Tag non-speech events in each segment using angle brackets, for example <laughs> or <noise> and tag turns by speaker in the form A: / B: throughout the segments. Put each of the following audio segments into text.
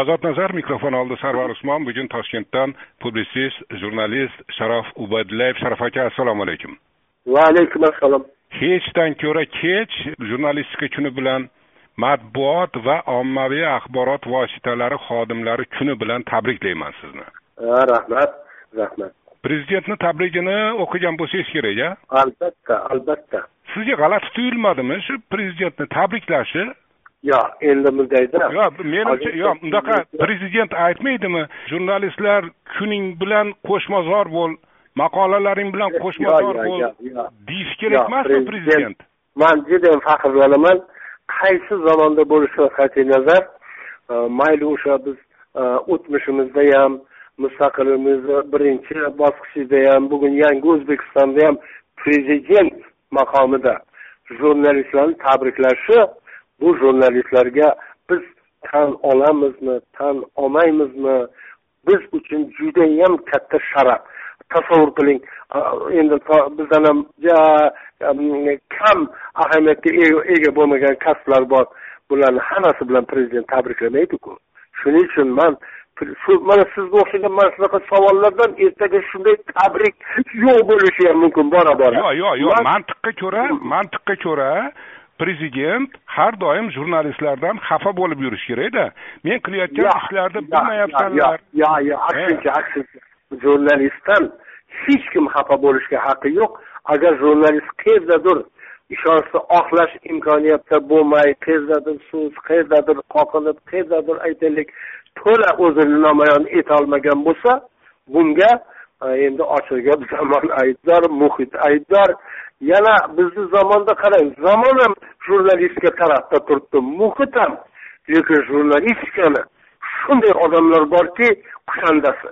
A: ozod nazar mikrofon oldida sarvar usmon bugun toshkentdan publitsist jurnalist sharof ubaydullayev sharof aka assalomu alaykum
B: va alaykum assalom
A: hechdan ko'ra kech jurnalistika kuni bilan matbuot va ommaviy axborot vositalari xodimlari kuni bilan tabriklayman sizni.
B: Rahmat rahmat.
A: Prezidentni tabrigini o'qigan bo'lsangiz kerak a
B: albatta albatta.
A: Sizga g'alati tuyulmadimi shu prezidentni tabriklashi
B: yo'q endi bundayda
A: yo'q menimcha yo'q unaqa prezident aytmaydimi? Jurnalistlar kuning bilan qo'shmazor bo'l maqolalaring bilan qo'shmazor bo'l deyish kerak emasmi prezident
B: man judayam faxrlanaman. Qaysi zamonda bo'lishidan qat'iy nazar e, mayli o'sha biz e, o'tmishimizda ham mustaqilligimizni birinchi bosqichida ham bugun yangi o'zbekistonda ham prezident maqomida jurnalistlarni tabriklashi bu jurnalistlarga biz tan olamizmi tan olmaymizmi? Biz uchun judayam katta sharaf. Tasavvur qiling endi bizdan ham kam ahamiyatga ega bo'lmagan kasblar bor. Bularni hammasi bilan prezident tabriklamaydiku. Shuning uchun man shu mana sizga o'xshagan mana shunaqa savollardan ertaga shunday tabrik yo'q bo'lishi ham mumkin bora bora
A: yo'q yo'q yo'q mantiqqa ko'ra mantiqqa ko'ra prezident har doim jurnalistlardan xafa bo'lib yurish kerakda. Men qilayotgan ishlarni bilmayapsanlar.
B: yo'q yo'q aksincha aksincha. Jurnalistdan hech kim xafa bo'lishga haqqi yo'q. Agar jurnalist qayerdadir ishonchni oqlash imkoniyatida bo'lmay qayerdadir so'z qayerdadir qoqilib qayerdadir aytaylik to'la o'zini namoyon etolmagan bo'lsa bunga endi ochiq gap <laughs> zamon aybdor muhit aybdor yana bizni zamonda qarang zamon ham jurnalistika tarafda turibdi muhit ham. Lekin jurnalistikani shunday odamlar borki kushandasi.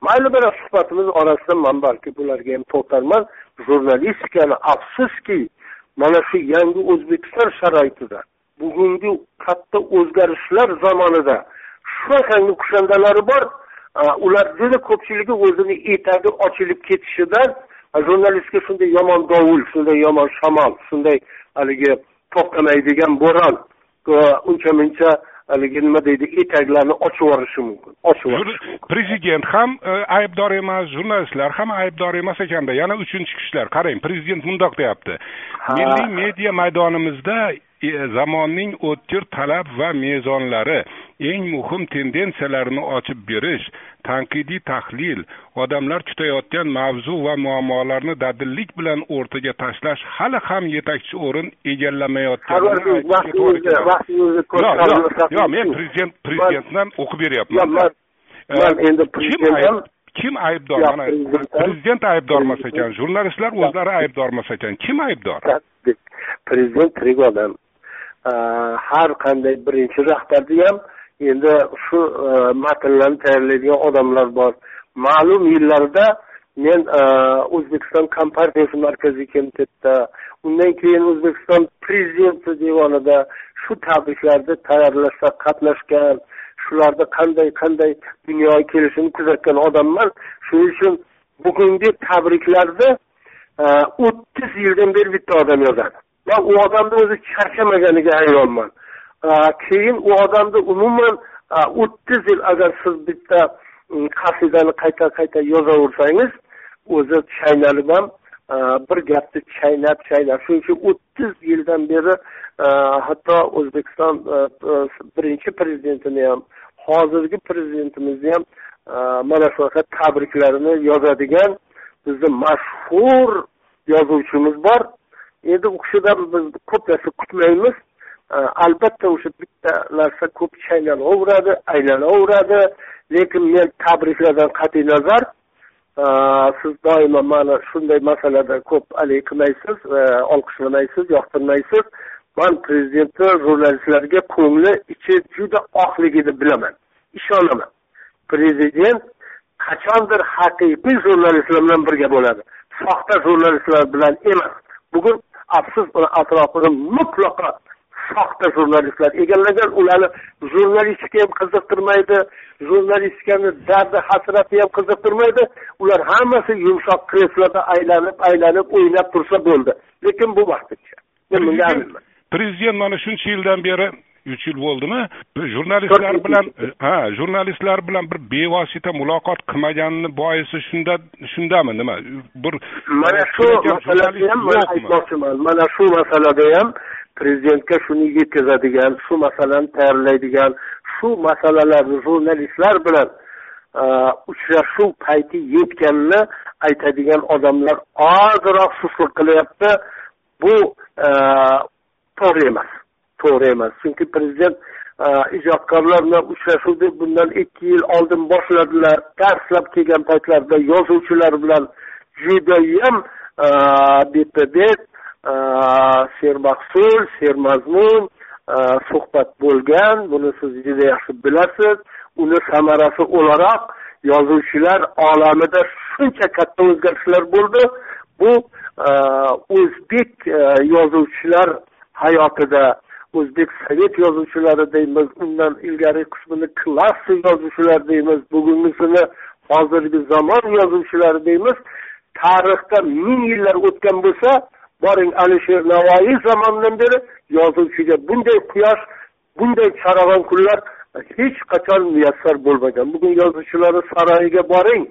B: Mayli bir suhbatimiz orasida man balki bularga ham to'xtalman jurnalistikani afsuski mana shu yangi o'zbekiston sharoitida bugungi katta o'zgarishlar zamonida shunaqangi kushandalari bor. Ular juda ko'pchiligi o'zini etagi ochilib ketishidan jurnalistga shunday yomon dovul shunday yomon shamol shunday haligi to'xtamaydigan bo'ron uncha muncha haligi nima deydi etaklarni ochib yuborishi mumkin ochib yuborishi
A: prezident ham e, aybdor emas jurnalistlar ham aybdor emas ekanda yana uchinchi kishilar qarang prezident mundoq deyapti. Milliy media maydonimizda zamonning o'tkir talab va mezonlari eng muhim tendensiyalarini ochib berish tanqidiy tahlil odamlar kutayotgan mavzu va muammolarni dadillik bilan o'rtaga tashlash hali ham yetakchi o'rin egallamayotganini yo'q. men prezident prezidentdan o'qib beryapman. Man
B: endi
A: kim kim aybdor? Mana prezident aybdor emas ekan jurnalistlar o'zlari aybdor emas ekan. Kim aybdor?
B: Prezident tirik odam har qanday birinchi rahbarni ham endi shu e, matnlarni tayyorlaydigan odamlar bor. Ma'lum yillarda men e, o'zbekiston kompartiyasi markaziy komitetida undan keyin o'zbekiston prezidenti devonida shu tabriklarni tayyorlashda qatnashgan shularni qanday qanday dunyoga kelishini kuzatgan odamman shuning uchun bugungi tabriklarni e, o'ttiz yildan beri bitta odam yozadi. Man u odamni o'zi charchamaganiga hayronman keyin u odamni umuman o'ttiz yil agar siz bitta mm, qasidani qayta qayta yozaversangiz o'zi chaynalib ham bir gapni chaynab chaynab. Shuning uchun o'ttiz yildan beri hatto o'zbekiston birinchi prezidentini ham hozirgi prezidentimizni ham mana shunaqa tabriklarini yozadigan bizni mashhur yozuvchimiz bor. Endi u kishidan biz ko'p narsa kutmaymiz albatta o'sha bitta narsa ko'p chaynalaveradi aylanaveradi. Lekin men tabriklardan qat'iy nazar siz doimo mani shunday masalada ko'p haligi qilmaysiz olqishlamaysiz yoqtirmaysiz. Man prezidentni jurnalistlarga ko'ngli ichi juda oqligini bilaman. Ishonaman. Prezident qachondir haqiqiy jurnalistlar bilan birga bo'ladi. Soxta jurnalistlar bilan emas. Bugun afsus uni atrofini mutlaqo soxta jurnalistlar egallagan. Ularni jurnalistika ham qiziqtirmaydi jurnalistikani dardi hasrati ham qiziqtirmaydi. Ular hammasi yumshoq kresloda aylanib aylanib o'ynab tursa bo'ldi. Lekin bu vaqtincha men bunga aminman
A: prezident mana shuncha yildan beri uch yil bo'ldimi? Jurnalistlar bilan ha jurnalistlar bilan bir bevosita muloqot qilmaganini boisi shunda shundami? Nima? Bir
B: mana shu masalada ham man aytmoqchiman. Mana shu masalada ham prezidentga shuni yetkazadigan shu masalani tayyorlaydigan shu masalalarni jurnalistlar bilan uchrashuv payti yetganini aytadigan odamlar ozroq sustlik qilyapti. Bu to'g'ri emas to'g'ri emas. Chunki prezident e, ijodkorlar bilan uchrashuvni bundan ikki yil oldin boshladilar. Darslab kelgan paytlarida yozuvchilar bilan judayam betma bet sermahsul sermazmun e, suhbat bo'lgan. Buni siz juda yaxshi bilasiz. Uni samarasi o'laroq yozuvchilar olamida shuncha katta o'zgarishlar bo'ldi. Bu e, o'zbek yozuvchilar hayotida o'zbek sovet yozuvchilari deymiz undan ilgari qismini klassik yozuvchilar deymiz bugungisini hozirgi zamon yozuvchilari deymiz. Tarixda ming yillar o'tgan bo'lsa boring alisher navoiy zamonidan beri yozuvchiga bunday quyosh bunday charag'on kunlar hech qachon muyassar bo'lmagan. Bugun yozuvchilarni saroyiga boring.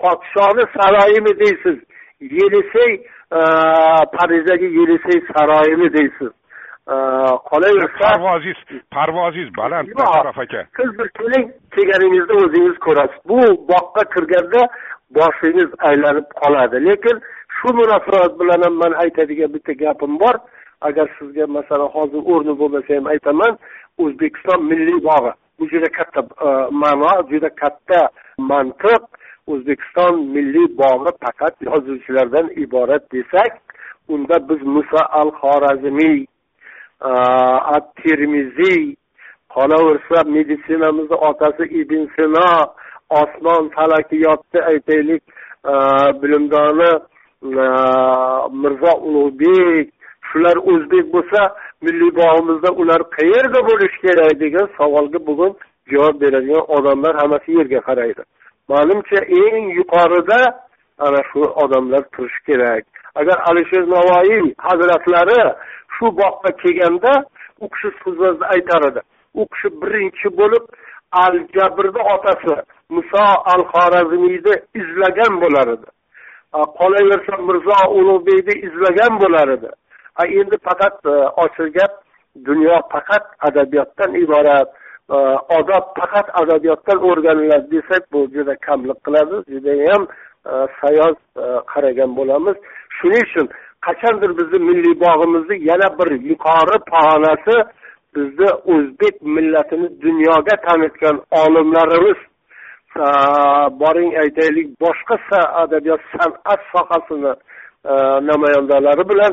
B: Podshoni saroyimi deysiz? Yelisey parijdagi yelisey saroyimi deysiz?
A: Qolaversa parvozingiz parvozingiz baland basharaf aka
B: siz bir keling kelganingizda o'zingiz ko'rasiz. Bu boqqa kirganda boshingiz aylanib qoladi. Lekin shu munosabat bilan ham man aytadigan bitta gapim bor. Agar sizga masalan hozir o'rni bo'lmasa ham aytaman o'zbekiston milliy bog'i. Bu juda katta ma'no juda katta mantiq. O'zbekiston milliy bog'i faqat yozuvchilardan iborat desak unda biz muso al xorazmiy at termiziy qolaversa meditsinamizni otasi ibn sino osmon falakiyotni aytaylik bilimdoni mirzo ulug'bek shular o'zbek bo'lsa milliy bog'imizda ular qayerda bo'lishi kerak degan savolga bugun javob beradigan odamlar hammasi yerga qaraydi manimcha eng yuqorida ana shu odamlar turishi kerak agar alisher navoiy hazratlari shu bog'ga kelganda u kishi so'zlarda aytar edi. U kishi birinchi bo'lib al jabrni otasi muso al xorazmiyni izlagan bo'lar edi. Qolaversa mirzo ulug'bekni izlagan bo'lar edi. Endi faqat e, ochiq gap dunyo faqat adabiyotdan iborat e, odob faqat adabiyotdan o'rganiladi desak bu juda kamlik qiladi. Judayam e, sayoz qaragan bo'lamiz. Shuning uchun qachondir bizni milliy bog'imizni yana bir yuqori pog'onasi bizni o'zbek millatini dunyoga tanitgan olimlarimiz boring aytaylik boshqa adabiyot san'at sohasini namoyandalari bilan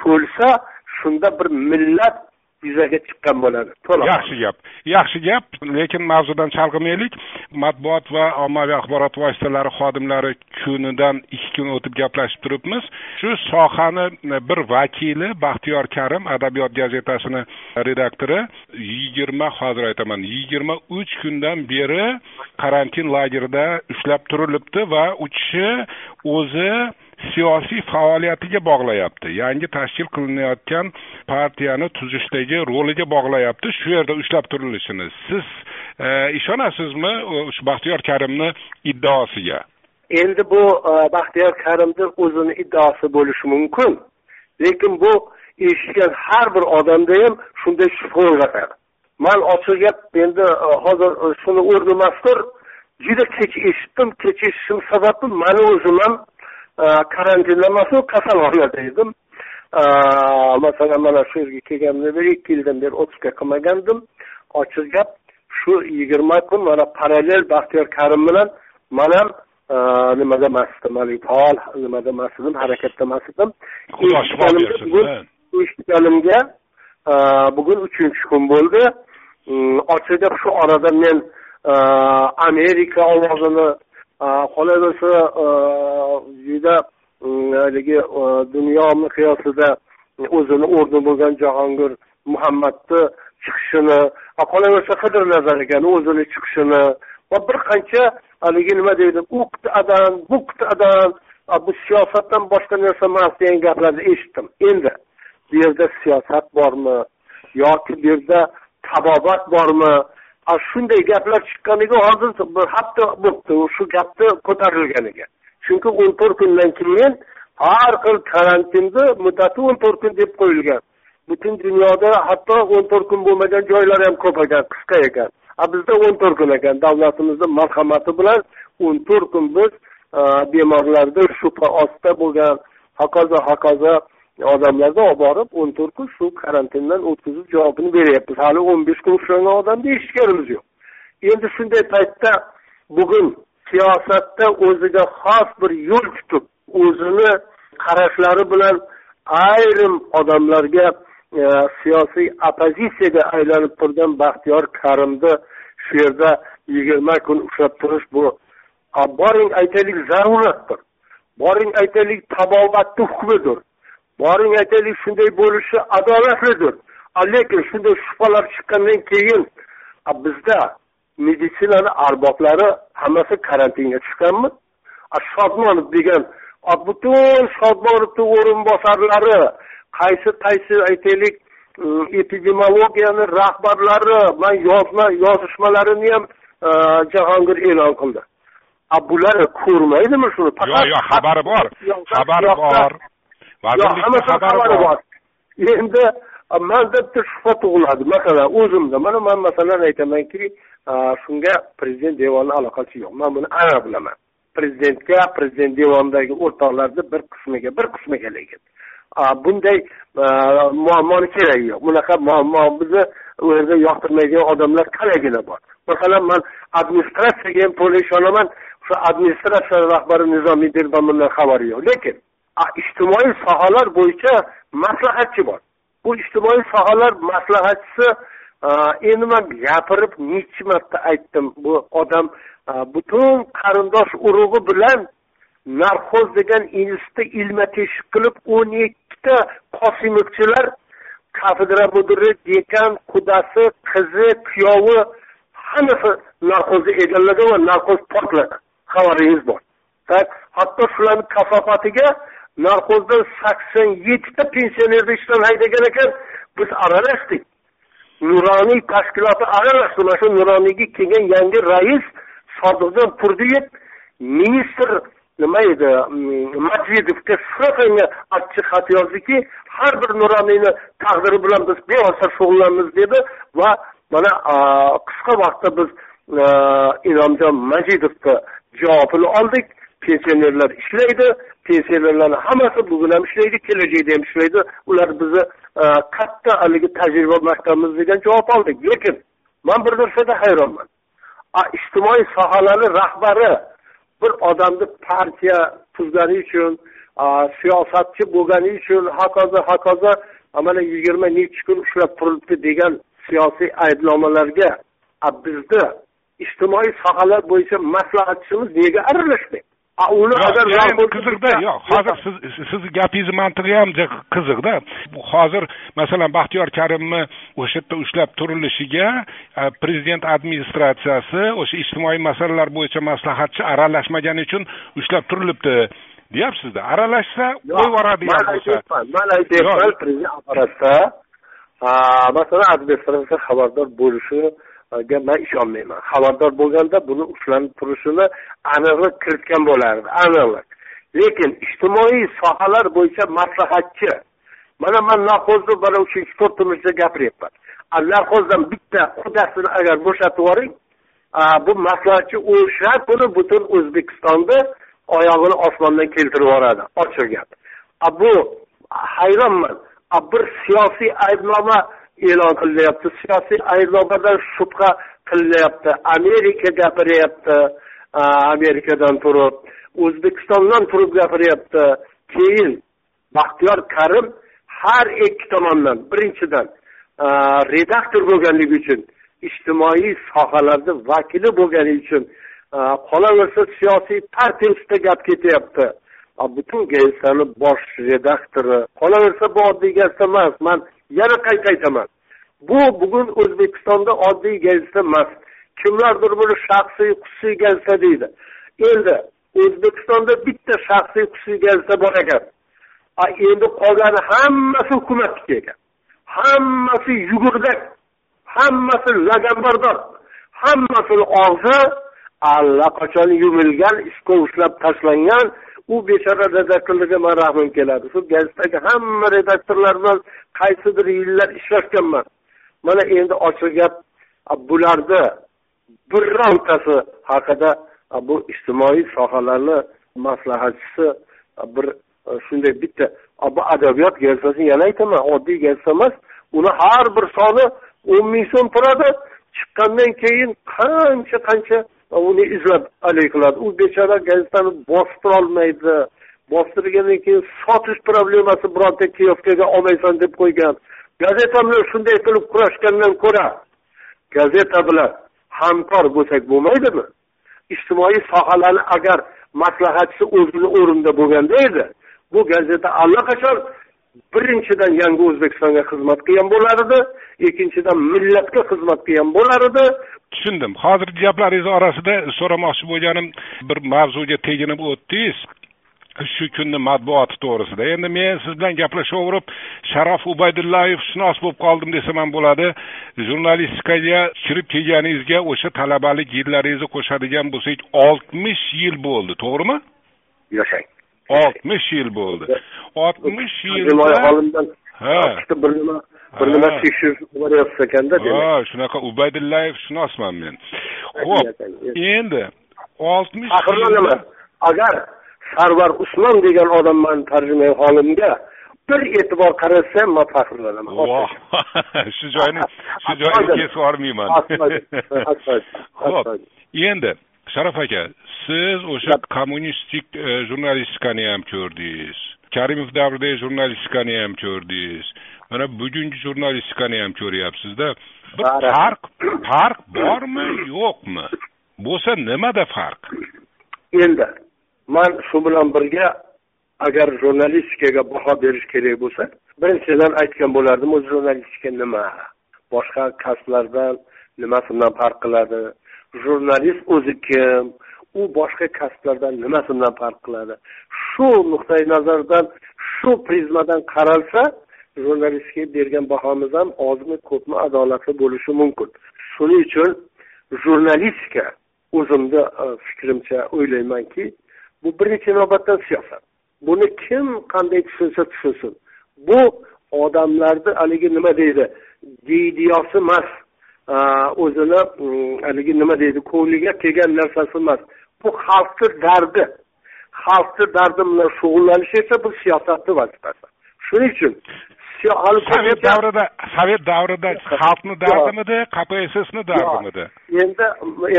B: to'lsa shunda bir millat yuzaga chiqqan bo'ladi. To'liq
A: yaxshi gap. Yaxshi gap lekin mavzudan chalg'imaylik matbuot va ommaviy axborot vositalari xodimlari kunidan ikki kun o'tib gaplashib turibmiz. Shu sohani bir vakili baxtiyor karim adabiyot gazetasini redaktori yigirma hozir aytaman yigirma uch kundan beri karantin lagerida ushlab turilibdi va u kishi o'zi siyosiy faoliyatiga bog'layapti. Yangi tashkil qilinayotgan partiyani tuzishdagi roliga bog'layapti. Shu yerda ushlab turilishini. Siz e, ishonasizmi shu baxtiyor karimni iddaosiga
B: endi bu e, baxtiyor karimni o'zini iddaosi bo'lishi mumkin. Lekin bu eshitgan har bir odamda ham shunday shubha uyg'otadi man ochiq gap endi e, hozir shuni o'rni mazkur juda kech eshitdim kech eshitishim sababi mani o'zim ham karantinda emasu kasalxonada edim masalan mana shu yerga kelganimdan beri ikki yildan beri отпуска qilmagandim ochiq gap shu yigirma kun mana parallel baxtiyor karim bilan man ham nimada emas edim haligi faol nimada emas edim harakatda emas edim eshitganimga bugun uchinchi kun bo'ldi ochiq gap shu orada men amerika ovozini qolaversa juda haligi dunyo miqyosida o'zini o'rni bo'lgan jahongir muhammadni chiqishini qolaversa qidir nazar o'zini chiqishini va bir qancha haligi nima deydi u qit'adan bu qit'adan bu siyosatdan boshqa narsa emas degan gaplarni eshitdim. Endi bu yerda siyosat bormi yoki bu yerda tabobat bormi shunday gaplar chiqqaniga hozir bir hafta bo'libdi shu gapni ko'tarilganiga. Chunki o'n to'rt kundan keyin har xil karantinni muddati o'n to'rt kun deb qo'yilgan. Butun dunyoda hatto o'n to'rt kun bo'lmagan joylar ham ko'p ekan qisqa ekan. A bizda o'n to'rt kun ekan davlatimizni marhamati bilan o'n to'rt kun biz e, bemorlarda bemorlarni shubha ostida bo'lgan hokazo hokazo odamlarni olib borib o'n to'rt kun shu karantindan o'tkazib javobini beryapmiz. Hali o'n besh kun ushlangan odamni eshitganimiz yo'q. Endi shunday paytda bugun siyosatda o'ziga xos bir yo'l tutib o'zini qarashlari bilan ayrim odamlarga e, siyosiy oppozitsiyaga aylanib turgan baxtiyor karimni shu yerda yigirma kun ushlab turish bu boring aytaylik zaruratdir boring aytaylik tabobatni hukmidir. Boring aytaylik shunday bo'lishi adolatlidir. Lekin shunday shubhalar chiqqandan keyin bizda meditsinani arboblari hammasi karantinga tushganmi shodmonov degan butun shodmonovni o'rinbosarlari qaysi qaysi aytaylik mm, epidemiologiyani rahbarlari man yozma yozishmalarini ham e, jahongir e'lon qildi. Bular ko'rmaydimi shuni?
A: Yo'q yo'q xabari bor. Xabari bor
B: xabari bor. endi manda bitta shubha tug'iladi. Masalan o'zimda mana man masalan aytamanki shunga prezident devoni aloqasi yo'q. Man buni aniq bilaman. Prezidentga prezident devonidagi o'rtoqlarni bir qismiga bir qismiga lekin. Bunday muammoni keragi yo'q. Bunaqa muammo bizni u yerda yoqtirmaydigan odamlar talaygina bor. Masalan man administratsiyaga ham to'la ishonaman shu administratsiya rahbari nizomiydirdan bundan xabari yo'q. Lekin ijtimoiy sohalar bo'yicha maslahatchi bor. Bu ijtimoiy sohalar maslahatchisi e, endi man gapirib nechi marta aytdim. Bu odam e, butun qarindosh urug'i bilan narxoz degan institutda ilma teshik qilib o'n ikkita qosimovchilar kafedra mudiri dekan qudasi qizi kuyovi hammasi narxozni egallagan va narxoz portladi. Xabaringiz bor. Hatto shularni kasofatiga narxozdan sakson yettita pensionerni ishdan haydagan ekan biz aralashdik. Nuroniy tashkiloti aralashdi. Mana shu nuroniyga kelgan yangi rais sodiqjon turdiyev ministr nima edi mm, madvidovga shunaqangi achchiq xat yozdiki har bir nuroniyni taqdiri bilan biz bevosita shug'ullanamiz dedi va mana qisqa vaqtda biz inomjon majidovni javobini oldik. Pensionerlar ishlaydi. Pensionerlarni hammasi bugun ham ishlaydi kelajakda ham ishlaydi. Ular bizni e, katta haligi tajriba maktabimiz degan javob oldik lekin man bir narsada hayronman. Ijtimoiy sohalarni rahbari bir odamni partiya tuzgani uchun siyosatchi bo'lgani uchun hokazo hokazo mana yigirma nechi kun ushlab turilibdi degan siyosiy aybnomalarga bizni ijtimoiy sohalar bo'yicha maslahatchimiz nega aralashmaydi? Uni agar
A: qiziqda yo'q hozir siz sizni gapingizni mantig'i ham qiziqda hozir masalan baxtiyor karimni o'sha yerda ushlab turilishiga e, prezident administratsiyasi o'sha ijtimoiy masalalar bo'yicha maslahatchi aralashmagani uchun ushlab turilibdi deyapsizda. Aralashsa qo'yib yuboradigan bo'lsa.
B: man aytyapman prezident apparatda masalan administratsiya xabardor bo'lishi ga man ishonmayman. Xabardor bo'lganda buni ushlanib turishini aniqlik kiritgan bo'lardi aniqlik. Lekin ijtimoiy sohalar bo'yicha maslahatchi. Mana man narxozni mana uchinchi to'rtinchida gapiryapman. Narxozdan bitta qudasini agar bo'shatib yuboring bu maslahatchi o'sha kuni butun o'zbekistonni oyog'ini osmondan keltirib yuboradi. Ochiq gap bu hayronman. Bir siyosiy aybnoma e'lon qilyapti siyosiy ayblovlardan shubha qilinyapti. Amerika gapiryapti. Amerikadan turib o'zbekistondan turib gapiryapti. Keyin baxtiyor karim har ikki tomondan birinchidan redaktor bo'lganligi uchun ijtimoiy sohalarni vakili bo'lgani uchun qolaversa siyosiy partiya ustida gap ketyapti. Butun gazetani bosh redaktori qolaversa bu oddiy gazeta emas. Man yana qayta aytaman bu bugun o'zbekistonda oddiy gazeta emas kimlardir buni shaxsiy xususiy gazeta deydi. Endi o'zbekistonda bitta shaxsiy xususiy gazeta bor ekan. Endi qolgani hammasi hukumatniki ekan. Hammasi yugurdak hammasi laganbardor hammasini og'zi allaqachon yumilgan iskovushlab tashlangan u bechora redaktorlarga man rahmim keladi. Shu gazetadagi hamma redaktorlar bilan qaysidir yillar ishlashganman. Mana endi ochiq gap bularni birontasi haqida bu ijtimoiy sohalarni maslahatchisi bir shunday bitta bu adabiyot gazetasi yana aytaman oddiy gazeta emas uni har bir soni o'n ming so'm turadi. Chiqqandan keyin qancha qancha uni izlab haligi qiladi. U bechora gazetani bostirolmaydi bostirgandan keyin sotish problemasi bironta kiyovkaga olmaysan deb qo'ygan. Gazeta bilan shunday qilib kurashgandan ko'ra gazeta bilan hamkor bo'lsak bo'lmaydimi? Ijtimoiy sohalarni agar maslahatchisi o'zini o'rnida bo'lganda edi bu gazeta allaqachon birinchidan yangi o'zbekistonga xizmat qilgan bo'lar edi ikkinchidan millatga xizmat qilgan bo'lar edi
A: tushundim. Hozirgi gaplaringiz orasida so'ramoqchi bo'lganim bir mavzuga teginib o'tdingiz. Shu kunni matbuoti to'g'risida. Endi men siz bilan gaplashaverib sharof ubaydullayev shunos bo'lib qoldim desam ham bo'ladi. Jurnalistikaga kirib kelganingizga o'sha talabalik yillaringizni qo'shadigan bo'lsak oltmish yil bo'ldi to'g'rimi?
B: Yashang.
A: Oltmish yil bo'ldi. Oltmish yilda ha.
B: bir nima bir nima tekshirib boryapsiz ekanda
A: ha shunaqa ubaydullayev shunosman men. Ho'p endi oltmish
B: faxrlanaman agar sarvar usmon degan odamman tarjimai holimga bir e'tibor qarasa man faxrlanaman. <laughs>
A: Shu joyni shu joyni kesib yubormayman. Ho'p <laughs> endi sharof aka siz o'sha kommunistik jurnalistikani ham ko'rdingiz. Karimov davridagi jurnalistikani ham ko'rdingiz. Mana bugungi jurnalistikani ham ko'ryapsizda. Bir farq farq bormi yo'qmi? Bo'lsa nimada farq?
B: Endi man shu bilan birga agar jurnalistikaga baho berish kerak bo'lsa birinchidan aytgan bo'lardim o'zi jurnalistika nima? Boshqa kasblardan nimasi bilan farq qiladi? Jurnalist o'zi kim? U boshqa kasblardan nimasi bilan farq qiladi? Shu nuqtai nazardan shu prizmadan qaralsa jurnalistikaga bergan bahomiz ham ozmi ko'pmi adolatli bo'lishi mumkin. Shuning uchun jurnalistika o'zimni e, fikrimcha o'ylaymanki bu birinchi navbatda siyosat. Buni kim qanday tushunsa tushunsin. Bu odamlarni haligi nima deydi? Deydiyosi emas. O'zini mm, haligi nima deydi? Ko'ngliga kelgan narsasi emas. Bu xalqni dardi. Xalqni dardi bilan shug'ullanish esa bu siyosatni vazifasi. Shuning uchun
A: sovet davrida sovet davrida xalqni dardimidi kpssni dardimidi?
B: endi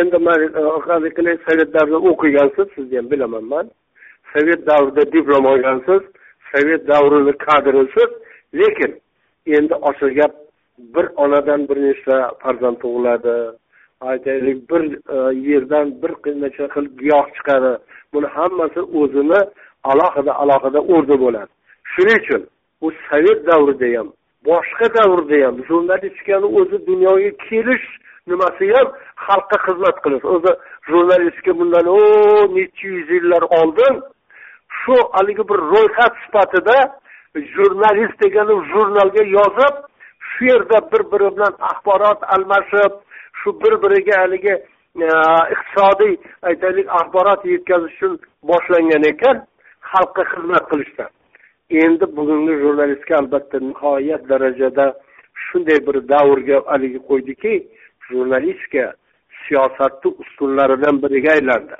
B: endi man e, sovet davrida o'qigansiz sizni ham bilaman man. Sovet davrida diplom olgansiz sovet davrini kadrisiz lekin endi ochiq gap bir onadan bir nechta farzand tug'iladi. Aytaylik bir e, yerdan bir necha xil giyoh chiqadi. Buni hammasi o'zini alohida alohida o'rni bo'ladi. Shuning uchun u sovet davrida ham boshqa davrda ham jurnalistikani o'zi dunyoga kelish nimasi ham xalqqa xizmat qilish. O'zi jurnalistika bundan o necha yuz yillar oldin shu haligi bir ro'yxat sifatida jurnalist degani jurnalga yozib shu yerda bir biri bilan axborot almashib shu bir biriga haligi e, iqtisodiy aytaylik axborot yetkazish uchun boshlangan ekan xalqqa xizmat qilishdan. Endi bugungi jurnalistika albatta nihoyat darajada shunday bir davrga haligi qo'ydiki jurnalistika siyosatni ustunlaridan biriga aylandi.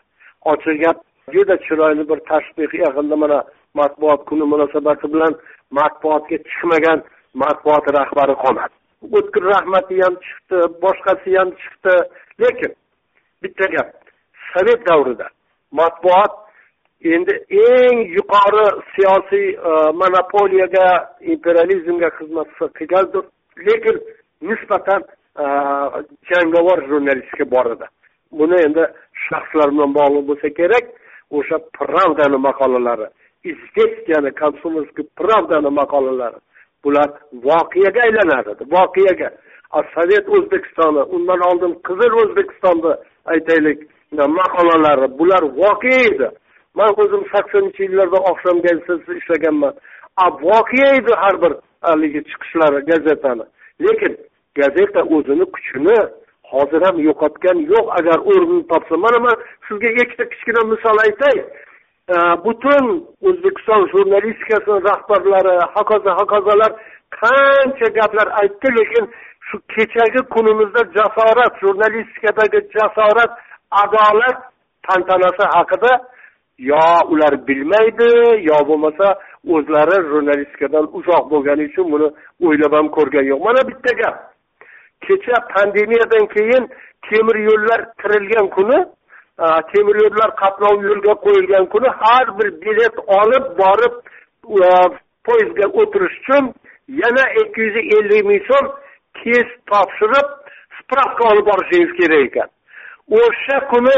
B: Ochiq gap juda chiroyli bir tashbih yaqinda mana matbuot kuni munosabati bilan matbuotga chiqmagan matbuot rahbari qolmadi o'tkir rahmati ham chiqdi boshqasi ham chiqdi lekin bitta gap sovet davrida matbuot endi eng yuqori siyosiy e, monopoliyaga imperializmga xizmat qilgandir lekin nisbatan e, jangovar jurnalistika bor edi buni endi shaxslar bilan bog'liq bo'lsa kerak. O'sha pravdani maqolalari известияni komsomolskiy pravdani maqolalari bular voqeaga aylanadi. Voqeaga. Sovet o'zbekistoni undan oldin qizil o'zbekistonni aytaylik maqolalari bular voqea edi. Man o'zim saksoninchi yillarda oqshom gazetasida ishlaganman. Voqea edi har bir haligi chiqishlari gazetani. Lekin gazeta o'zini kuchini hozir ham yo'qotgan yo'q. Agar o'rnini topsa mana man sizga ikkita kichkina misol aytay. Butun o'zbekiston jurnalistikasini rahbarlari hokazo hokazolar qancha gaplar aytdi lekin shu kechagi kunimizda jasorat jurnalistikadagi jasorat adolat tantanasi haqida yo ular bilmaydi yo bo'lmasa o'zlari jurnalistikadan uzoq bo'lgani uchun buni o'ylab ham ko'rgani yo'q. Mana bitta gap. Kecha pandemiyadan keyin temir yo'llar tirilgan kuni temir yo'llar qatnovi yo'lga qo'yilgan kuni har bir bilet olib borib poyezdga o'tirish uchun yana ikki yuz ellik ming so'm test topshirib spravka olib borishingiz kerak ekan. O'sha kuni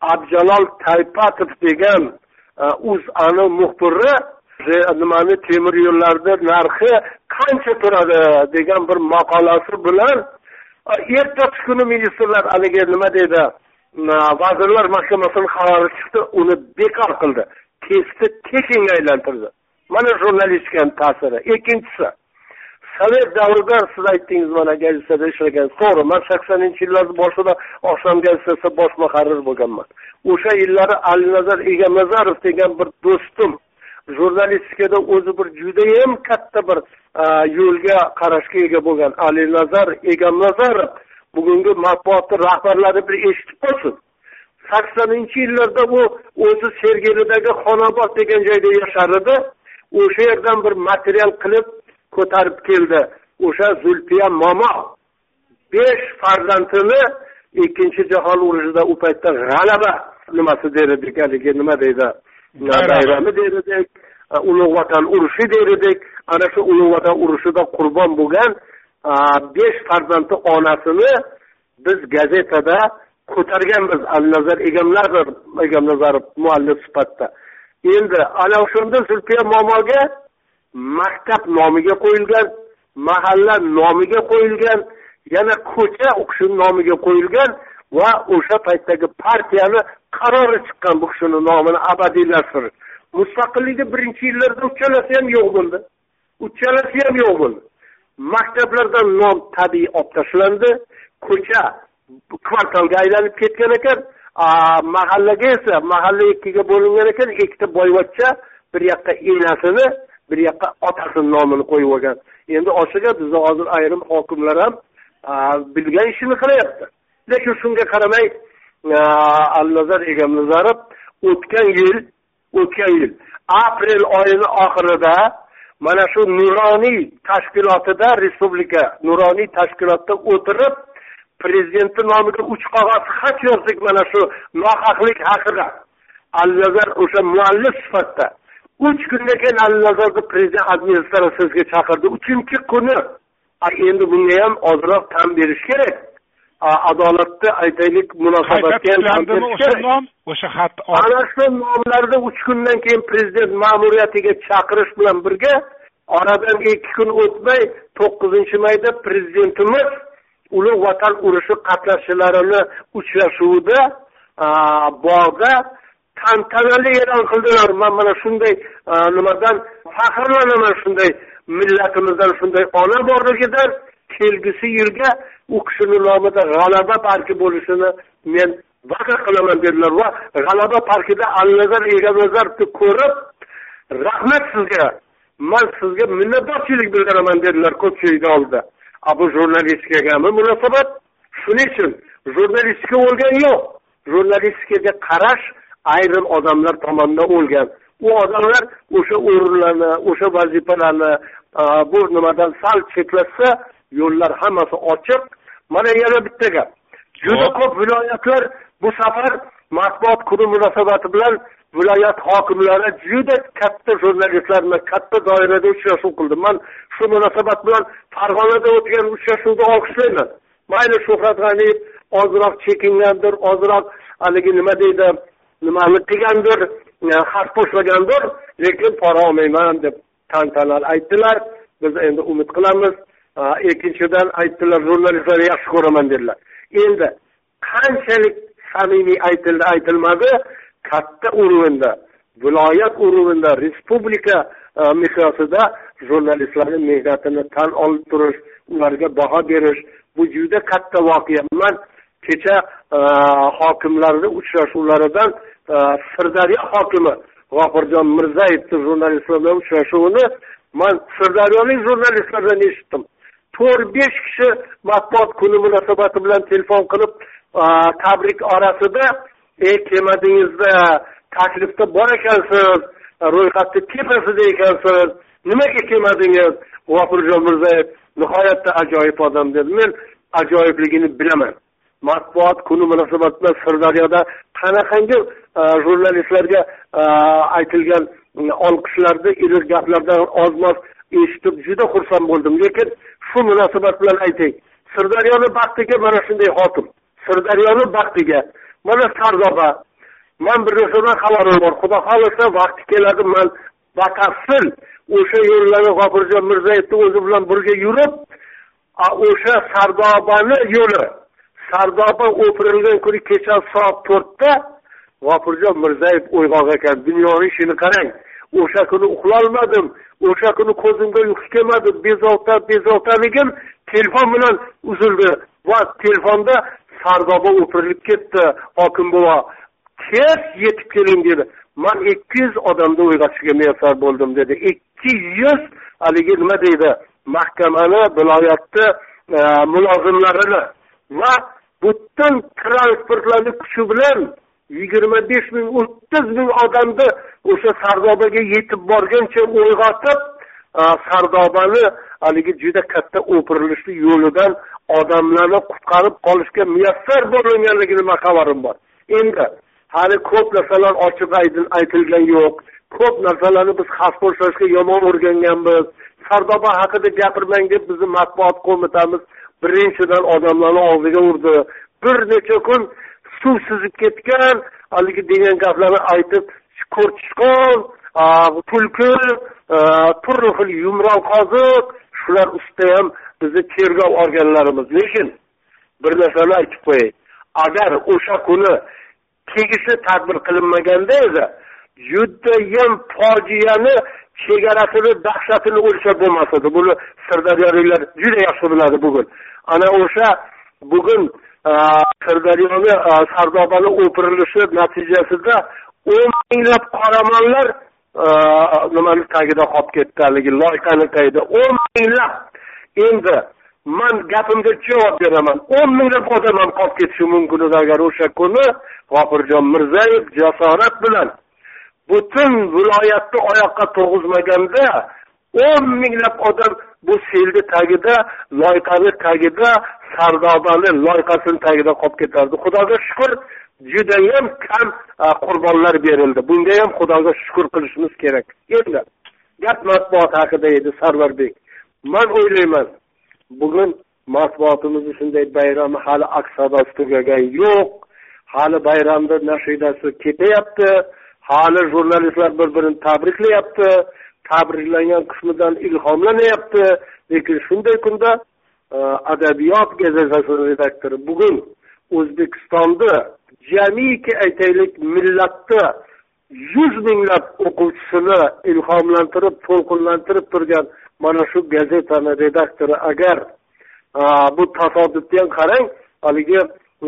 B: abjalol taypatov degan e, o'zani muxbiri e, nimani temir yo'llarni narxi qancha turadi e, degan bir maqolasi bilan ertasi kuni ministrlar haligi nima deydi vazirlar mahkamasini qarori chiqdi uni bekor qildi. Testni tekinga aylantirdi. Mana jurnalistikani ta'siri. Ikkinchisi sovet davrida siz aytdingiz mana gazetada ishlagan to'g'ri man saksoninchi yillarni boshida oqshom gazetasida bosh muharrir bo'lganman. O'sha yillari alinazar egamnazarov degan bir do'stim jurnalistikada o'zi bir judayam katta bir yo'lga qarashga ega bo'lgan alinazar egamnazarov bugungi matbuotni rahbarlari bir eshitib qolsin. Saksoninchi yillarda u o'zi sergelidagi xonobod degan joyda yashar edi o'sha yerdan bir material qilib ko'tarib keldi. O'sha zulfiya momo besh farzandini ikkinchi jahon urushida u paytda g'alaba nimasi der edik haligi nima deydi? Bayrami der edik ulug' vatan urushi der edik ana shu ulug' vatan urushida qurbon bo'lgan besh farzandni onasini biz gazetada ko'targanmiz. Alnazar egamnazar egamnazarov muallif sifatida. Endi ana o'shanda zulfiya momoga maktab nomiga qo'yilgan mahalla nomiga qo'yilgan yana ko'cha u kishini nomiga qo'yilgan va o'sha paytdagi partiyani qarori chiqqan bu kishini nomini abadiylashtirish. Mustaqillikni birinchi yillarda uchalasi ham yo'q bo'ldi. Uchalasi ham yo'q bo'ldi. Maktablardan nom tabiiy olib tashlandi. Ko'cha kvartalga aylanib ketgan ekan mahallaga esa mahalla ikkiga bo'lingan ekan ikkita boyvachcha bir yoqqa enasini bir yoqqa otasini nomini qo'yib olgan. Endi oshiga bizni hozir ayrim hokimlar ham bilgan ishini qilyapti. Lekin shunga qaramay alnazar egamnazarov o'tgan yil o'tgan yil aprel oyini oxirida mana shu nuroniy tashkilotida respublika nuroniy tashkilotda o'tirib prezidentni nomiga uch qog'oz xat yozdik mana shu nohaqlik haqida. Alnazar o'sha muallif sifatida uch kundan keyin alnazarni prezident administratsiyasiga chaqirdi. Uchinchi kuni. Endi bunga ham ozroq tan berish kerak. Adolatni aytaylik munosabatga ham
A: o'sha xat
B: ana shu nomlarni uch kundan keyin prezident ma'muriyatiga chaqirish bilan birga oradan ikki kun o'tmay to'qqizinchi mayda prezidentimiz ulug' vatan urushi qatnashchilarini uchrashuvida bog'da tantanali e'lon qildilar. Man mana shunday e, nimadan faxrlanaman shunday millatimizdan shunday ona borligidan kelgusi yilga u kishini nomida g'alaba parki bo'lishini men va'da qilaman dedilar va g'alaba parkida alnazar egamnazarovni ko'rib rahmat sizga. Man sizga minnatdorchilik bildiraman dedilar ko'pchilikni oldida a bu jurnalistikagami munosabat? Shuning uchun jurnalistika o'lgani yo'q. Jurnalistikaga qarash ayrim odamlar tomonidan o'lgan. U odamlar o'sha o'rinlarni o'sha vazifalarni bu nimadan sal chetlashsa yo'llar hammasi ochiq. Mana yana bitta gap. Juda ko'p viloyatlar bu safar matbuot kuni munosabati bilan viloyat hokimlari juda katta jurnalistlar bilan katta doirada uchrashuv qildi. Man shu munosabat bilan farg'onada o'tgan uchrashuvni olqishlayman. Mayli shuhrat g'aniyev ozroq chekingandir ozroq haligi nima deydi nimani qilgandir e, xat boshlagandir lekin pora olmayman deb tantanali aytdilar. Biz endi umid qilamiz. E, ikkinchidan aytdilar jurnalistlarni yaxshi ko'raman dedilar. Endi qanchalik samimiy aytildi aytilmadi? Katta уровеньda viloyat уровеньda respublika e, miqyosida jurnalistlarni mehnatini tan olib turish ularga baho berish bu juda katta voqea. Man kecha hokimlarni uchrashuvlaridan sirdaryo hokimi g'ofurjon mirzayevni jurnalistlar bilan uchrashuvini man sirdaryolik jurnalistlardan eshitdim to'rt besh kishi matbuot kuni munosabati bilan telefon qilib tabrik orasida ey kelmadingizda taklifda bor ekansiz ro'yxatni tepasida ekansiz nimaga kelmadingiz g'ofurjon mirzayev nihoyatda ajoyib odam dedi men ajoyibligini bilaman matbuot kuni munosabati bilan sirdaryoda qanaqangi e, jurnalistlarga e, aytilgan e, olqishlarni iliq gaplardan oz moz eshitib juda xursand bo'ldim. Lekin shu munosabat bilan aytay sirdaryoni baxtiga mana shunday hokim. Sirdaryoni baxtiga. Mana sardoba man bir narsadan xabarim bor. Xudo xohlasa vaqti keladi man batafsil o'sha yo'llarni g'ofurjon mirzayevni o'zi bilan birga yurib o'sha sardobani yo'li sardoba o'pirilgan kuni kecha soat to'rtda g'ofurjon mirzayev uyg'oq ekan. Dunyoni ishini qarang. O'sha kuni uxlolmadim o'sha kuni ko'zimga uyqu kelmadi bezovta bezovtaligim telefon bilan uzildi va telefonda sardoba o'pirilib ketdi. Hokim bova tez yetib keling dedi. Man ikki yuz odamni uyg'otishga muyassar bo'ldim dedi. Ikki yuz? Haligi nima deydi? Mahkamani viloyatni e, mulozimlarini va butun transportlarni kuchi bilan yigirma besh ming o'ttiz ming odamni o'sha sardobaga yetib borguncha uyg'otib sardobani haligi juda katta o'pirilishni yo'lidan odamlarni qutqarib qolishga muyassar bo'linganligini man xabarim bor. Endi hali ko'p narsalar ochiq aytilgan yo'q. Ko'p narsalarni biz xas yomon o'rganganmiz. Sardoba haqida gapirmang deb bizni matbuot qo'mitamiz. Birinchidan odamlarni og'ziga urdi. Bir necha kun suv suzib ketgan haligi degan gaplarni aytib ko'rtishqon tulki turli xil yumron qoziq shular ustida ham bizni tergov organlarimiz lekin bir narsani aytib qo'yay. Agar o'sha kuni tegishli tadbir qilinmaganda edi judayam fojiani chegarasini dahshatini o'lchab bo'lmas edi. Buni sirdaryoliklar juda yaxshi biladi bugun. Ana o'sha bugun e, sirdaryoni e, sardobani o'pirilishi natijasida o'n minglab qoramollar e, nimani tagida qolib ketdi haligi loyqani tagida o'n minglab. Endi man gapimga javob beraman. O'n minglab odam ham qolib ketishi mumkin edi agar o'sha kuni g'ofurjon mirzayev jasorat bilan butun viloyatni oyoqqa turg'izmaganda o'n minglab odam bu selni tagida loyqani tagida sardobani loyqasini tagida qolib ketardi. Xudoga shukur judayam kam qurbonlar berildi. Bunga ham xudoga shukur qilishimiz kerak. Endi gap matbuot haqida edi sarvarbek man o'ylayman bugun matbuotimizni shunday bayrami hali aks sadosi tugagani yo'q. Hali bayramni nashidasi ketyapti hali jurnalistlar bir birini tabriklayapti tabriklangan qismidan ilhomlanyapti. Lekin shunday kunda e, adabiyot gazetasini redaktori bugun o'zbekistonda jamiki aytaylik millatni yuz minglab o'quvchisini ilhomlantirib to'lqinlantirib turgan mana shu gazetani redaktori agar e, bu tasodifni ham qarang haligi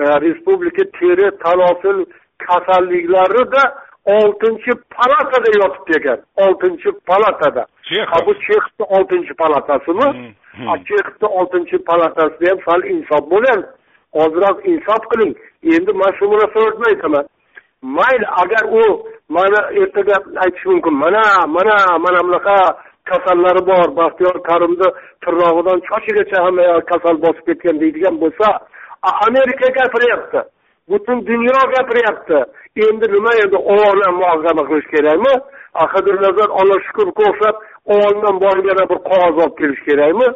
B: e, respublika teri tanosul kasalliklarida oltinchi palatada yotib kelgan oltinchi palatada. Bu chexni oltinchi palatasimi? Chexni oltinchi palatasida ham sal insof bo'ling ozroq insof qiling. Endi man shu munosabat aytaman. Mayli agar u mana ertaga aytish mumkin. Mana mana mana bunaqa kasallari bor. Baxtiyor karimni tirnog'idan chochigacha hamma kasal bosib ketgan deydigan bo'lsa amerika gapiryapti butun dunyo gapiryapti. Endi nima endi ovozdan muhokama qilish kerakmi? Nazar alloh shukurga o'xshab ovozdan borib yana bir qog'oz olib kelish kerakmi?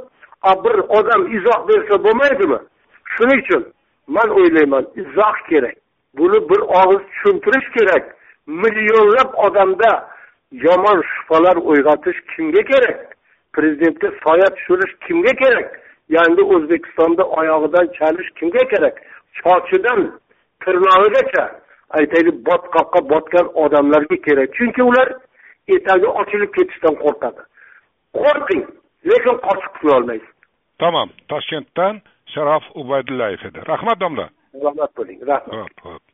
B: A bir odam izoh bersa bo'lmaydimi? Shuning uchun man o'ylayman izoh kerak. Buni bir og'iz tushuntirish kerak. Millionlab odamda yomon shubhalar uyg'otish kimga kerak? Prezidentga soya tushirish kimga kerak? Yangi o'zbekistonda oyog'idan chalish kimga kerak? Sochidan tirnog'igacha aytaylik botqoqqa botgan odamlarga kerak. Chunki ular etagi ochilib ketishdan qo'rqadi. Qo'rqing lekin qochib qutulolmaysiz
A: tamom toshkentdan sharof ubaydullayev edi rahmat domla.
B: Salomat bo'ling rahmat.
A: Ho'p ho'p